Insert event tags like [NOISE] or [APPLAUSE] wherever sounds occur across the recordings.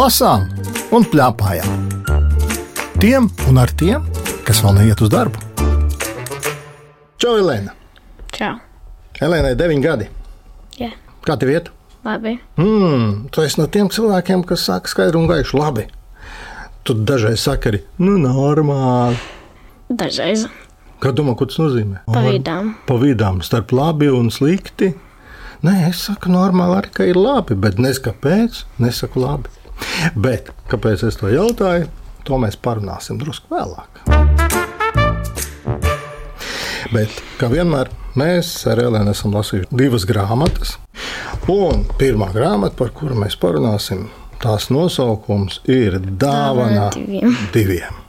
lasām un plēpājām. Tiem un ar tiem, kas vēl neiet uz darbu. Čau, Elēna! Čau. Elēnai ir 9 gadi. Jā, Kā tev iet? labi. Mm, tu esi no tiem cilvēkiem, kas saka skaidru un gaišu labi. Tu dažreiz saki arī, nu, normāli. Dažreiz Kā domā, ko tas nozīmē? pa vidām. Pa vidām, starp labi un slikti. Nē, es saku, normāli arī, ka ir labi, bet nesaku, kāpēc. Nesaku labi. Bet kāpēc es to jautāju, to mēs parunāsim drusku vēlāk. Bet, kā vienmēr, mēs ar Elēnu esam lasījuši divas grāmatas. Un pirmā grāmata, par kuru mēs parunāsim, tās nosaukums ir Dāvana diviem. diviem.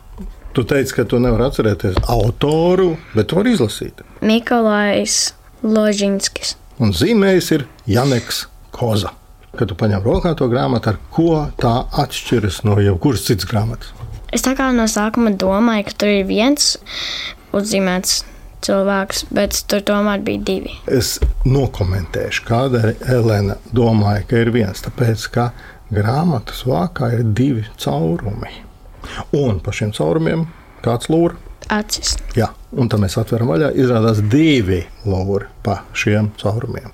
Tu teici, ka tu nevari atcerēties autoru, bet tu vari izlasīt. Mikolājs Ložinskis. Un zīmējis ir Janeks Koza. Kad tu paņem rokā to grāmatu, ar ko tā atšķiras no jebkuras citas grāmatas? Es tā kā no sākuma domāju, ka tur ir viens uzzīmēts cilvēks, bet tur tomēr bija divi. Es nokomentēšu, kādēļ Elēna domāja, ka ir viens. Tāpēc, ka grāmatas vākā ir divi caurumi. Un pa šiem caurumiem kāds lūra. Acis. Jā, un tad mēs atveram vaļā. Izrādās divi lūri pa šiem caurumiem.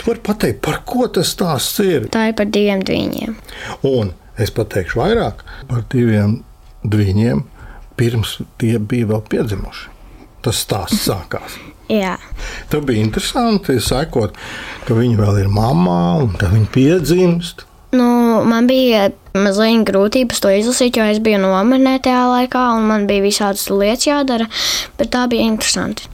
Tu vari pateikt, par ko tas stāsts ir. Tā ir par diviem dviņiem. Un es pateikšu vairāk par diviem dviņiem, pirms tie bija vēl piedzimuši. Tas stāsts sākās. Jā, Tur bija interesanti sekot, ka viņi vēl ir mamā un ka viņi piedzimst. Nu, man bija mazliet grūtības to izlasīt, jo es biju nomirnē tajā laikā, un man bija visādas lietas jādara, bet tā bija interesanti.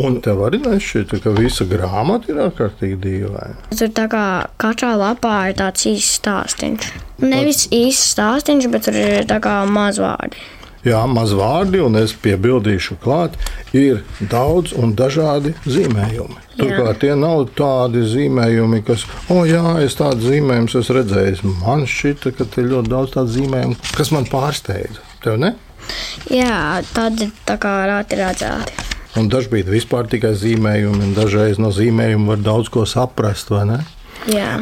Un tev arī nešķita, ka visa grāmata ir ārkārtīgi dīvaina. Tur tā kā katrā lapā ir tāds īsts stāstījums. Nevis īsts stāstījums, bet tur ir tā kā mazvārdi. Jā, maz vārdi, un es piebildīšu, klāt, ir daudz un dažādi zīmējumi. Turklāt tie nav tādi zīmējumi, kas, oh, jā, es tādu zīmējumu esmu redzējis. Man šķita, ka te ir ļoti daudz tādu zīmējumu, kas man pārsteidza. Tev ne? Jā, tādi tā kā rāti redzēti. Un dažkārt vispār tikai zīmējumi, un dažreiz no zīmējuma var daudz ko saprast, vai ne? Jā,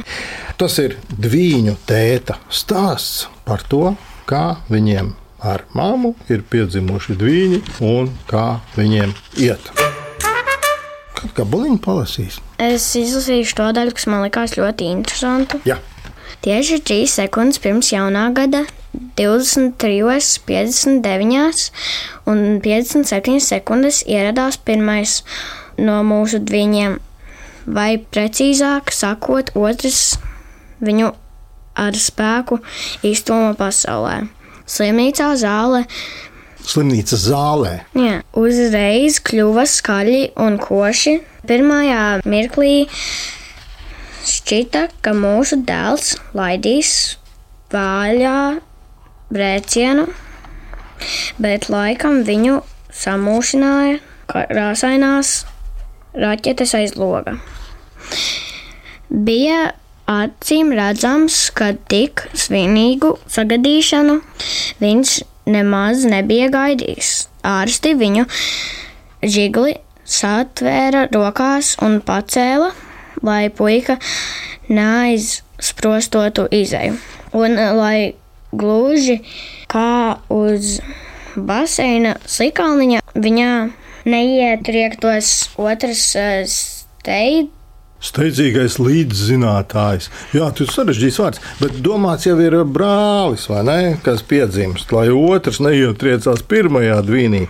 Tas ir dviņu tēta stāsts par to, kā viņiem ar māmu ir piedzimuši dviņi un kā viņiem iet. Kad gabaliņu palasīs? es izlasīšu to daļu, kas man likās ļoti interesanta. Jā, Tieši 3 sekundes pirms jaunā gada, 23, 59 un 57 sekundes ieradās pirmais no mūsu dviņiem, vai precīzāk sakot, otrs viņu ar spēku iztoma pasaulē. Slimnīcā zāle slimnīcas zālē. jā, uzreiz kļuva skaļi un koši. Pirmajā mirklī šķita, ka mūsu dēls laidīs vaļā brēcienu, bet laikam viņu samūšināja krāsainās raķetes aiz loga. Bija acīm redzams, ka tik svinīgu sagadīšanu viņš nemaz nebija gaidījis. Ārsti viņu žigli satvēra rokās un pacēla, lai puika neaizsprostotu izēju. Un eh, lai gluži kā uz baseina slikalniņa viņā neietriektos otrs eh, steidzs. Steidzīgais līdzzinātājs. Jā, tas ir sarežģīts vārds, bet domāts jau ir brālis, ne? Kas piedzimst, lai otrs neietriecās pirmajā dvīnī.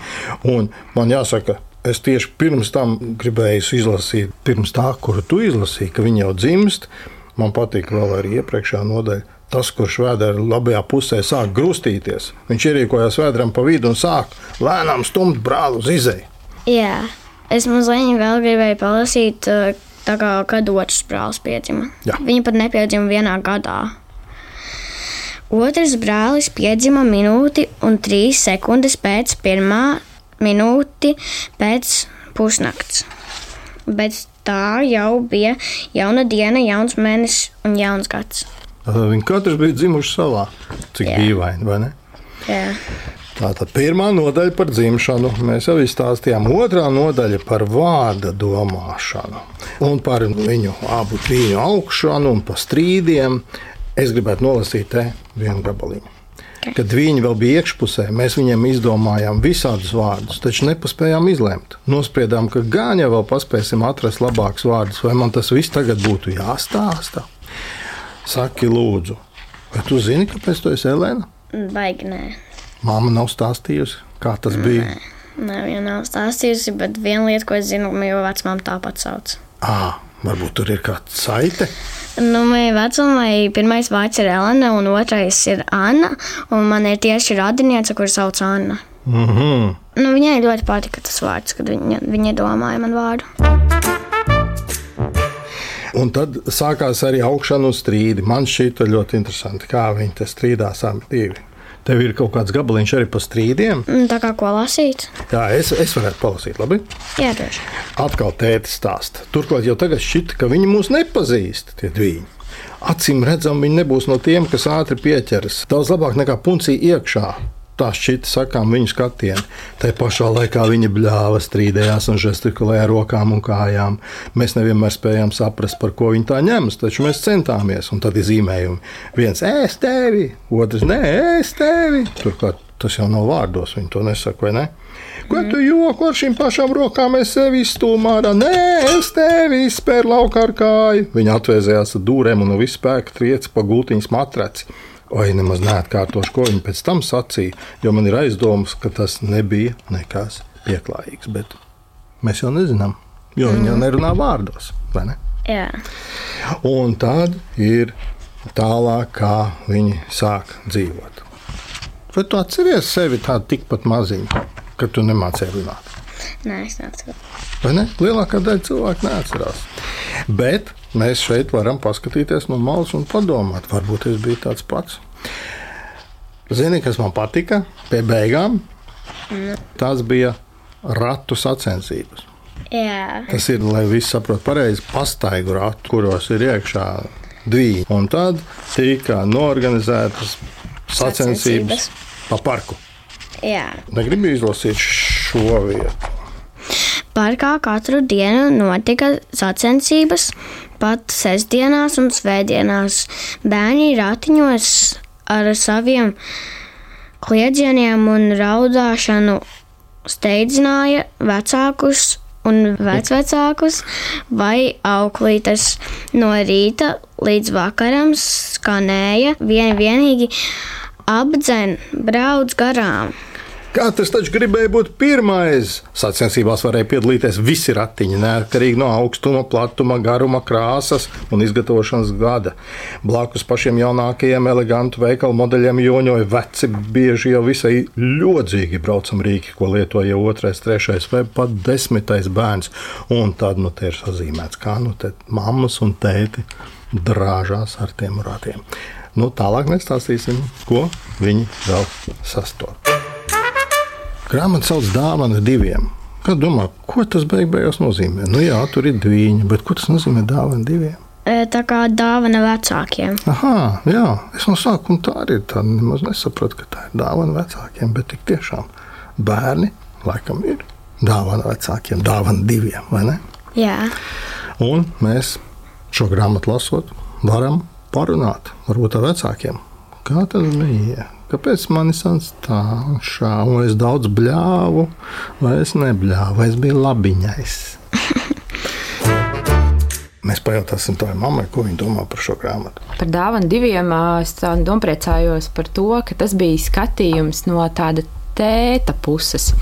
Un man jāsaka, es tieši pirms tam gribēju izlasīt, pirms tā, kuru tu izlasīji, ka viņi jau dzimst. Man patīk vēl arī iepriekšējā nodaļa. Tas, kurš vēdā labajā pusē sāk grūstīties, viņš ierīkojās vēdram pa vidu un sāk lēnām stumt brāli uz izēju. Jā, es mazliet vēl gribēju palasīt, tā kā kad otrs brālis piedzima. Jā. Viņa pat nepiedzima vienā gadā. Otrs brālis piedzima minūti un trīs sekundes pēc pirmā minūti pēc pusnakts. Bet tā jau bija jauna diena, jauns mēnesis un jauns gads. Viņi katrs bija dzimuši savā. Cik dīvaini, vai ne? Jā, Tātad pirmā nodaļa par dzimšanu, mēs jau izstāstījām. Otrā nodaļa par vārda domāšanu un par viņu abu trījus augšanu un par strīdiem. Es gribētu nolasīt te vienu gabaliņu. Kad viņi vēl bija iekšpusē, mēs viņiem izdomājām visādus vārdus, taču nepaspējām izlemt. Nospriedām, ka gan jau paspēsim atrast labākus vārdus, vai man tas viss tagad būtu jāstāsta. Saki, lūdzu, vai tu zini, kāpēc tu esi Elēna? Baigi nē. Māma nav stāstījusi, kā tas bija. Nē, viņa nav stāstījusi, bet viena lieta, ko es zinu, mīlu vecmāmu tāpat sauc. À, varbūt tur ir kāda saite. Nu, manai vecumai pirmais vārds ir Elena, un otrais ir Anna. Man ir tieši radiniece, kuras sauc Anna. Mm -hmm. Nu, viņai ļoti patika tas vārds, kad viņa, viņa domāja man vārdu. Un tad sākās arī augšana uz strīdi. Man šķita ļoti interesanti, kā viņi strīdās abi divi. Tev ir kaut kāds gabaliņš arī par strīdiem. Mm, Tā kā ko lasīt? Jā, es, es varētu palasīt, labi. Jā, droši. Atkal tēti stāsta. Turklāt jau tagad šķita, ka viņi mūs nepazīst, tie divi. Acīm redzam, viņi nebūs no tiem, kas ātri pieķeras. Daudz labāk nekā puncija iekšā. Tā šķita sakām viņu skatienu. Tā pašā laikā viņi bļāva, strīdējās un žestikulēja ar rokām un kājām. Mēs nevienmēr spējām saprast, par ko viņi tā ņemas, taču mēs centāmies. Un tad ir zīmējumi. Viens ēst tevi, otrs nē, ēst tevi. Turklāt tas jau nav vārdos, viņi to nesaka, vai ne? Ko tu joku ar šīm pašām rokām? Es sevi izstūmu ārā. Nē, es tevi izspēru laukā ar kāju. Viņa atvēzējās ar dūrēm un no visu spēku trieci pa gultiņas matraci. Vai nemaz neatkārtošu, ko viņa pēc tam sacīja, jo man ir aizdomas, ka tas nebija nekas pieklājīgs. Bet mēs jau nezinām, jo mm. viņi jau nerunā vārdos. Ne? Jā. Un tad ir tālāk, kā viņi sāk dzīvot. Vai tu atceries sevi tādu tikpat maziņu, ka tu nemācīji runāt? Nē, es neatceros. Vai ne? Lielākā daļa cilvēku neatcerās. Bet mēs šeit varam paskatīties no malas un padomāt, varbūt es biju tāds pats. Zini, kas man patika pie beigām? Tas bija ratu sacensības. Jā. Tas ir, lai viss saprotu pareizi, pastaigu ratu, kuros ir iekšā divi. Un tad tika norganizētas sacensības Sacensības. pa parku. Jā. Negribu izlasīt šo vietu. Parkā katru dienu notika sacensības, pat sestdienās un svētdienās. Bērni ratiņos ar saviem kliedzieniem un raudāšanu steidzināja vecākus un vecvecākus vai auklītes. No rīta līdz vakaram skanēja vien vienīgi apdzen, brauc garām. Katrs taču gribēja būt pirmais. Sacensībās varēja piedalīties visi ratiņi, neatkarīgi no augstuma, platuma, garuma, krāsas un izgatavošanas gada. Blakus pašiem jaunākajiem, elegantu veikalu modeļiem joņoja veci, bieži jau visai ļodzīgi braucam rīki, ko lietoja otrais, trešais vai pat desmitais bērns. Un tad nu te ir sazīmēts, kā nu te mammas un tēti drāžās ar tiem ratiem. Nu, tālāk nestāstīsim, ko viņi vēl sastopas. Grāmata sauc dāvana diviem. Kā domā, ko tas beig beigās nozīmē? Nu jā, tur ir divi, bet ko tas nozīmē dāvana diviem? E, Tā kā dāvana vecākiem. Aha, jā, es no sākuma tā arī tā nemaz nesapratu, ka tā ir dāvana vecākiem, bet tik tiešām bērni laikam ir dāvana vecākiem, dāvana diviem, vai ne? Jā. Un mēs šo grāmatu lasot, varam parunāt varbūt ar vecākiem. Kā tas bija? Kāpēc man ir tā, un es daudz bļāvu, vai es nebļāvu, vai es biju labiņais? [LAUGHS] Mēs pajautāsim tavai mammai, ko viņa domā par šo grāmatu. Par dāvanu diviem es tā dompriecājos par to, ka tas bija skatījums no tāda tēta puses.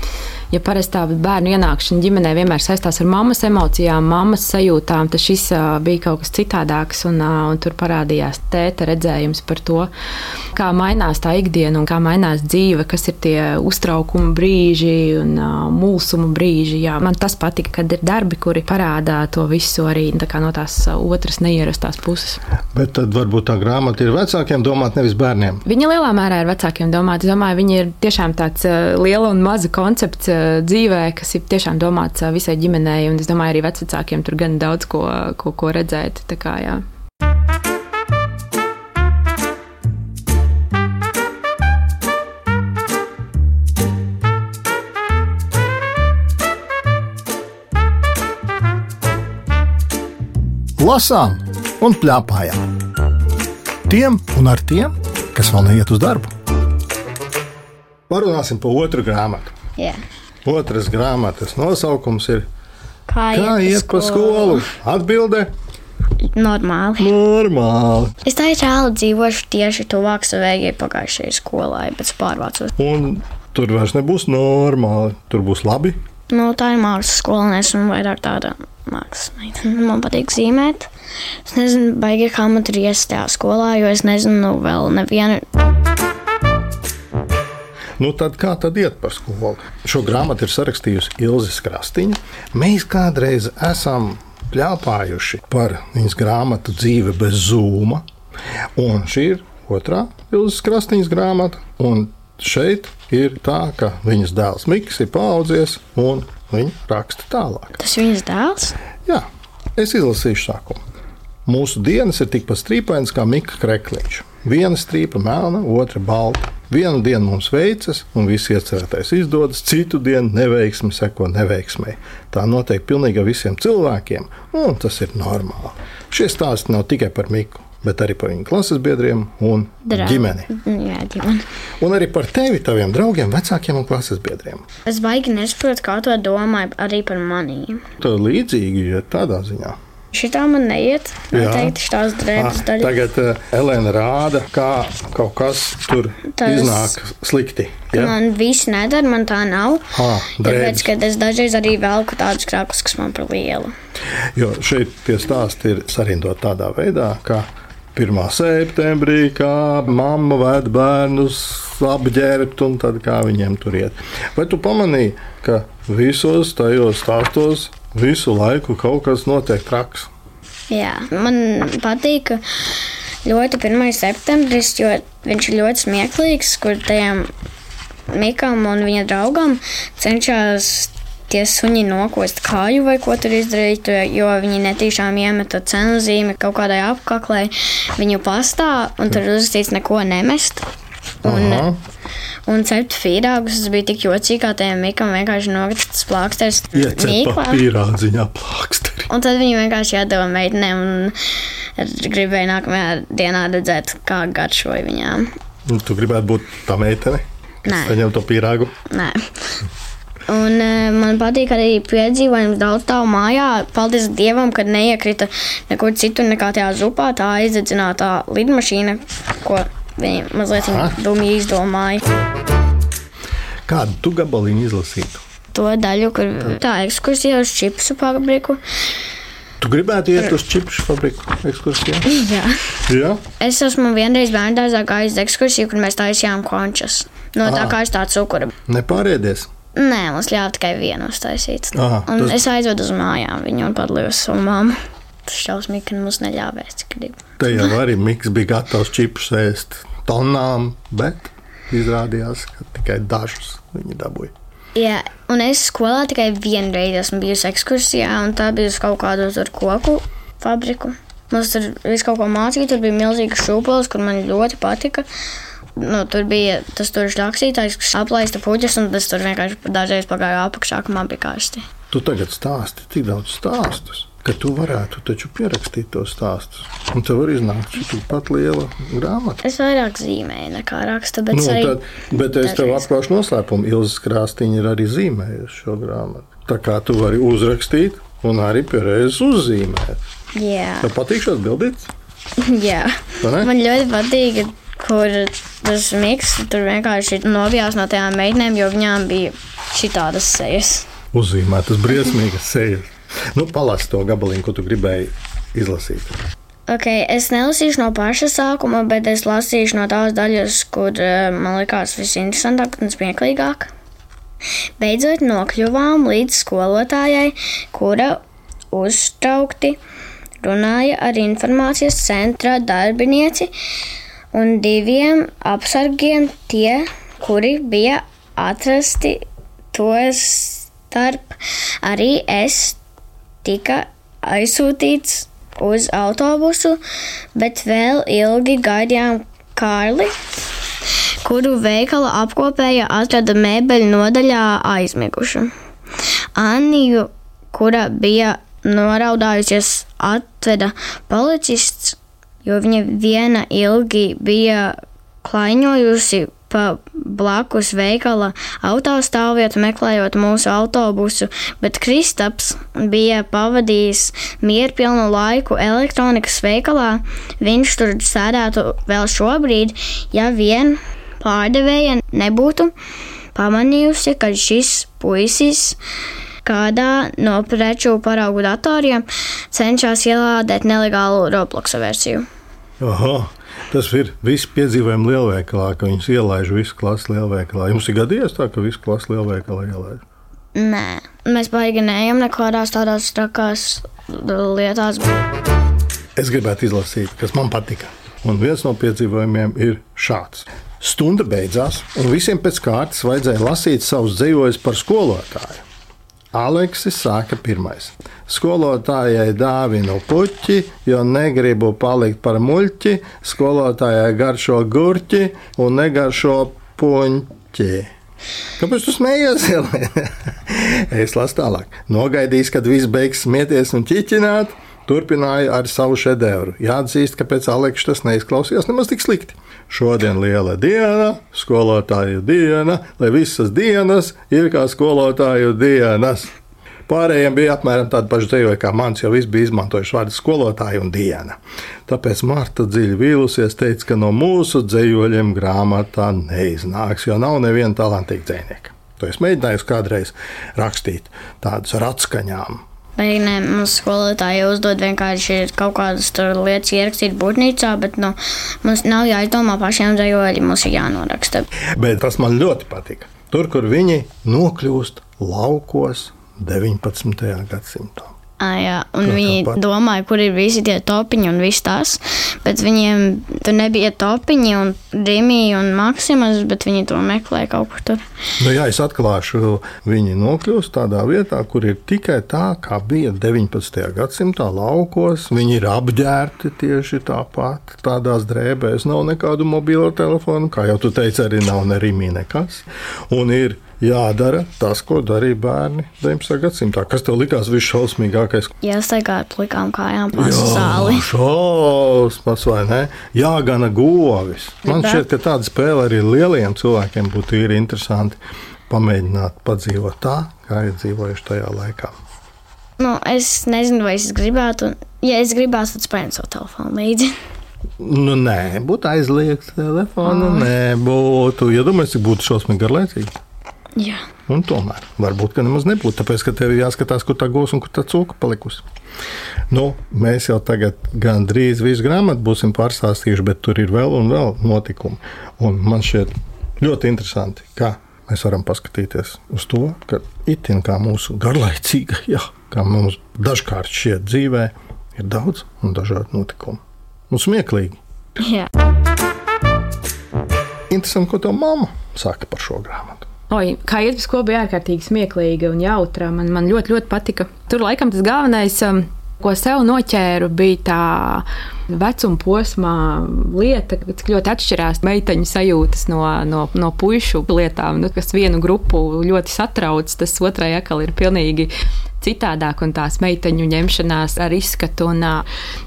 Ja parasti tā bērnu ienākšana ģimenē vienmēr saistās ar mammas emocijām, mammas sajūtām, tad šis bija kaut kas citādāks. Un, un tur parādījās tēta redzējums par to, kā mainās tā ikdiena un kā mainās dzīve, kas ir tie uztraukuma brīži un mulsuma brīži. Jā, man tas patika, kad ir darbi, kuri parādā to visu arī tā no tās otras neierastās puses. Bet tad varbūt tā grāmata ir vecākiem domāt, nevis bērniem. Viņa lielā mērā ir vecākiem domāta. Es domāju, viņa ir tiešām tāds liela un maza koncepts dzīvē, kas ir tiešām domāts uh, visai ģimenei. Un es domāju, arī vecākiem tur gan daudz ko, ko, ko redzēt. Kā, jā. Lasām un plēpājām. tiem un ar tiem, kas vēl neiet uz darbu. Parunāsim par otru grāmatu. Jā. Otras grāmatas nosaukums ir Kā, Kā iet pa skolu? Atbilde Normāli. normāli. Es tā reāli dzīvošu tieši tuvāk savējai pagājušajai skolai, bet pārvācos. Un tur vairs nebūs normāli. Tur būs labi. Nu, tā ir mākslas skola, un es esmu vairāk tāda mākslas meitene. Man patīk zīmēt. Es nezinu, baigi, kā man tur iest tajā skolā, jo es nezinu vēl nevienu. Nu, tad kā tad iet par skolu? Šo grāmatu ir sarakstījusi Ilze Krastīņa. Mēs kādreiz esam pļāpājuši par viņas grāmatu dzīve bez zūma. Un šī ir otrā Ilzas Krastīņas grāmata. Un šeit ir tā, ka viņas dēls Mikls ir paaudzies un viņa raksta tālāk. Tas viņas dēls. Jā, es izlasīšu sākumu. Mūsu dienas ir tikpat strīpainas kā Mika Krekliņš. Viena strīpa melna, otra balta. Vienu dienu mums veicas, un viss iecerētais izdodas, citu dienu neveiksme seko neveiksmei. Tā notiek pilnīgi visiem cilvēkiem, un tas ir normāli. Šie stāsti nav tikai par Miku, bet arī par viņu klases biedriem un Drau- ģimeni. Jā, ģimeni. Un arī par tevi, taviem draugiem, vecākiem un klases biedriem. Es baigi nesaprotu, kā to domāju arī par maniem. Tā ir līdzīgi, ja tādā ziņā. Šitā man neiet. Noteikti šīs drēbes Ah, daļa. Tagad uh, Elēna rāda, kā kaut kas tur Tas- iznāk slikti. Ja? Man viss nedara, man tā nav. Ah, drēbes. Tāpēc, ka es dažreiz arī velku tādus krāklus, kas man par lielu. Jo šeit tie stāsti ir sarindoti tādā veidā, ka 1. septembrī, kā mamma ved bērnus apģērbt, un tad kā viņiem tur iet. Vai tu pamanīji, ka visos tajos stāstos visu laiku kaut kas notiek traks? Jā, man patīk ļoti 1. septembris, jo viņš ir ļoti smieklīgs, kur tajam Mikam un viņa draugam cenšas tie suņi nokost kāju vai ko tur izdarīt, jo viņi netīšām iemeta cenu zīmi kaut kādai apaklē viņu pastā, un tur uzrakstīts neko nemest. Un, Aha. Un cept fīrāgus, tas bija tik jocīgi, kā tajam Mikam vienkārši nogatīts plāksters Iecepa pīrādziņā plāksteri. Un tad viņi vienkārši iedeva meitenēm un gribēja nākamajā dienā redzēt, kā garšoja viņām. Nu, tu gribētu būt tā meitene, Nē. saņem to pīrāgu. Nē. Un e, man patīk arī piedzīvojums daudz tālu mājā. Paldies Dievam, ka neiekrita nekur citur nekā tajā zupā. Tā aizdedzinātā lidmašīna, ko viņi mazliet Aha. dumji izdomāja. Kādu tu gabaliņu izlasītu? To daļu, kur tā ekskursija uz čipsu fabriku. Tu gribētu iet uz čipsu fabriku ekskursijā? [LAUGHS] Jā. Jā, Es esmu vienreiz bērngārzā gājis uz ekskursiju, kur mēs taisījām končas. No tā Ah. kā es tādu cukuru. nepārēdies. Nē, mums ļāva tikai vienu uztaisīt. Aha, un tas- es aizvedu uz mājām viņu un padalījos ar savu mammu. Tas šausmīgi, ka mums neļāva ēst, jau arī Mikls bija gatavs čipsus ēst tonām, bet izrādījās, ka tikai dažus viņi dabūja. Jā, un es skolā tikai vienu reizi esmu bijusi ekskursijā, un tā bija uz kaut kādu koku fabriku. Mums tur viss kaut ko mācīja, tur bija milzīgs šūpolis, kur man ļoti patika. Nu, tur bija tas tur rakstītājs, kas aplaista puķis, un tas tur vienkārši dažreiz pagāja apakšā, ka man bija karsti. Tu tagad stāsti tik daudz stāstus, ka tu varētu taču pierakstīt tos stāstus. Un tev var iznākt šī pat liela grāmata. Es vairāk zīmēju nekā rakstu, bet Nu, arī tad, bet es tev atklāšu noslēpumu. Ilzas krāstīņa ir arī zīmējusi šo grāmatu. Tā kā tu vari uzrakstīt un arī pierēzi uzzīmēt. Jā. Tev patīk šāds bildīts? [LAUGHS] Jā, man ļoti patīk, kur tas miks tur vienkārši novijās no tajām meitenēm, jo viņām bija šitādas sejas. Uzzīmētas briesmīgas sejas. Nu, palasi to gabaliņu, ko tu gribēji izlasīt. Okay, es nelasīšu no paša sākuma, bet es lasīšu no tās daļas, kur eh, man likās visinteresantāk un smieklīgāk. Beidzot, nokļuvām līdz skolotājai, kura uztraukti runāja ar informācijas centra darbinieci un diviem apsargiem, tie, kuri bija atrasti to starp. Arī es tika aizsūtīts uz autobusu, bet vēl ilgi gaidījām Kārli, kuru veikala apkopēja atrada mēbeļu nodaļā aizmigušu. Anniju, kura bija noraudājusies, atveda policists jo viņa viena ilgi bija klaiņojusi pa blakus veikala autostāvvietu, meklējot mūsu autobusu, bet Kristaps bija pavadījis mierpilnu laiku elektronikas veikalā. Viņš tur sēdētu vēl šobrīd, ja vien pārdevēja nebūtu pamanījusi, ka šis puisis kādā no preču paraugu datoriem cenšas ielādēt nelegālu Roblox versiju. Aha, tas ir viss piedzīvojums lielveikalā, ka viņus ielaiž visu klasu lielveikalā. Jums ir gadījies tā, ka visu klasu lielveikalā ielaiž? Nē, mēs baigi neejam nekādās tādās trakās lietās. Es gribētu izlasīt, kas man patika. Un viens no piedzīvojumiem ir šāds. Stunda beidzās, un visiem pēc kārtas vajadzēja lasīt savus dzējoļus par skolotāju. Aleksis sāka pirmais. Skolotājai dāvinu puķi, jo negribu palikt par muļķi. Skolotājai garšo gurķi un negaršo puņķi. Kāpēc tu smējies? [LAUGHS] es lasu tālāk. Nogaidījis, kad viss beigs smieties un ķiķināt. Turpināja ar savu šedevru. Jāatzīst, ka pēc Aleksa tas neizklausījās nemaz tik slikti. Šodien liela diena, skolotāju diena, lai visas dienas ir kā skolotāju dienas. Pārējiem bija apmēram tāda paša dzīve, kā mans, jo visi bija izmantojuši vārdu skolotāju un diena. Tāpēc Marta dziļi vīlusies, teica, ka no mūsu dzīvoļiem grāmatā neiznāks, jo nav neviena talantīga dzinieka. To es mēģināju kādreiz rakstīt tādus ar atskaņām. Beigās mums skolotāji uzdod vienkārši kaut kādas lietas ierakstīt būtnīcā, bet nu, mums nav jāizdomā pašiem dzīvoļi, mums ir jānoraksta. Bet tas man ļoti patika. Tur, kur viņi nokļūst laukos 19. gadsimtā. À, jā, un Kā viņi domāja, kur ir visi tie topiņi un viss tas. Bet viņiem tur nebija topiņi un rīmija un maksimas, bet viņi to meklēja kaut kur tur. Nu, jā, es atklāšu, viņi nokļūst tādā vietā, kur ir tikai tā, kā bija 19. gadsimtā laukos. Viņi ir apģērbti tieši tāpat, tādās drēbēs. Nav nekādu mobilo telefonu, kā jau tu teici, arī nav ne rīmija nekas. Un ir jādara tas, ko darīja bērni 19. gadsimtā. Kas tev likās visšausmīgākais? Jā, staigā ar plikām kājām pa zāli. Šausmas vai ne? Jā, gana govis. Man Bet... šķiet, ka tāda spēle arī lieliem cilvēkiem būtu īri interesanti pamēģināt padzīvot tā, kā ir dzīvojuši tajā laikā. Nu, es nezinu, vai es gribētu. Ja es gribētu, tad spēļu savu telefonu līdzi. Nu, nē, būtu aizliegts telefonu. Oh. Nē, būtu. Ja domāju, cik būtu šausmīgi garlaicīgi. Jā. Un tomēr varbūt nemaz nebūtu, tāpēc ka tev ir jāskatās, kur tā gūs un kur tā cūka palikusi. Nu, mēs jau tagad gandrīz visu grāmatu būsim pārstāstījuši, bet tur ir vēl un vēl notikumi. Un man šķiet ļoti interesanti, kā mēs varam paskatīties uz to, ka itin kā mūsu garlaicīga, jā, kā mums dažkārt šķiet dzīvē, ir daudz un dažādi notikumi. Un smieklīgi. Jā. Interesanti, ko tev mamma saka par šo grāmatu. Oi, kā iet uz skolu bija ārkārtīgi smieklīga un jautra. Man, man ļoti, ļoti patika. Tur laikam tas galvenais, um, ko sev noķēru, bija tā vecuma posmā lieta, cik ļoti atšķirās meiteņu sajūtas no, no, no pušu lietām, nu, kas vienu grupu ļoti satrauc, tas otrai atkal ir pilnīgi citādāk, un tās meiteņu ņemšanās ar izskatu un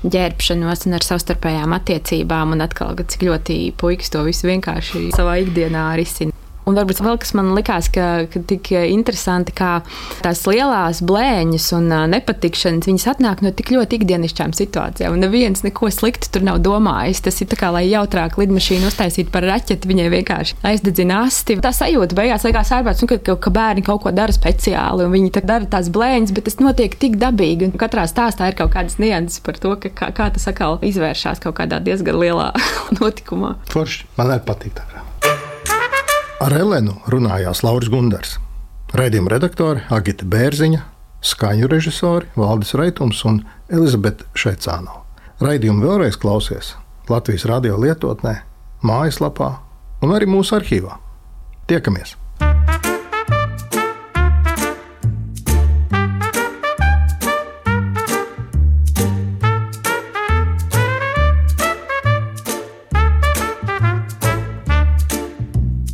ģērbšanos un ar savstarpējām attiecībām, un atkal, cik ļoti puikas to visu vienkārši savā ikdienā risina. Un varbūt vēl kas man likās, ka, ka tik interesanti, kā tās lielās blēņas un nepatikšanas, viņas atnāk no tik ļoti ikdienišķām situācijām. Un neviens neko sliktu tur nav domājis. Tas ir tā kā, lai jautrāk lidmašīnu uztaisītu par raķeti, viņai vienkārši aizdedzina asti. Tā sajūta beigās likās ārprāts, nu, ka, ka bērni kaut ko dara speciāli, un viņi dara tās blēņas, bet tas notiek tik dabīgi. Un katrā stāstā ir kaut kādas nianses par to, ka, kā, kā tas atkal izvēršas kaut kādā diezgan lielā [LAUGHS] notikumā. Forši man arī patīk tā. Ar Elenu runājās Lauris Gundars, raidījuma redaktore Agita Bērziņa, skaņu režisori Valdis Raitums un Elizabete Šeicāno. Raidījumu vēlreiz klausies Latvijas radio lietotnē, mājaslapā un arī mūsu arhīvā. Tiekamies!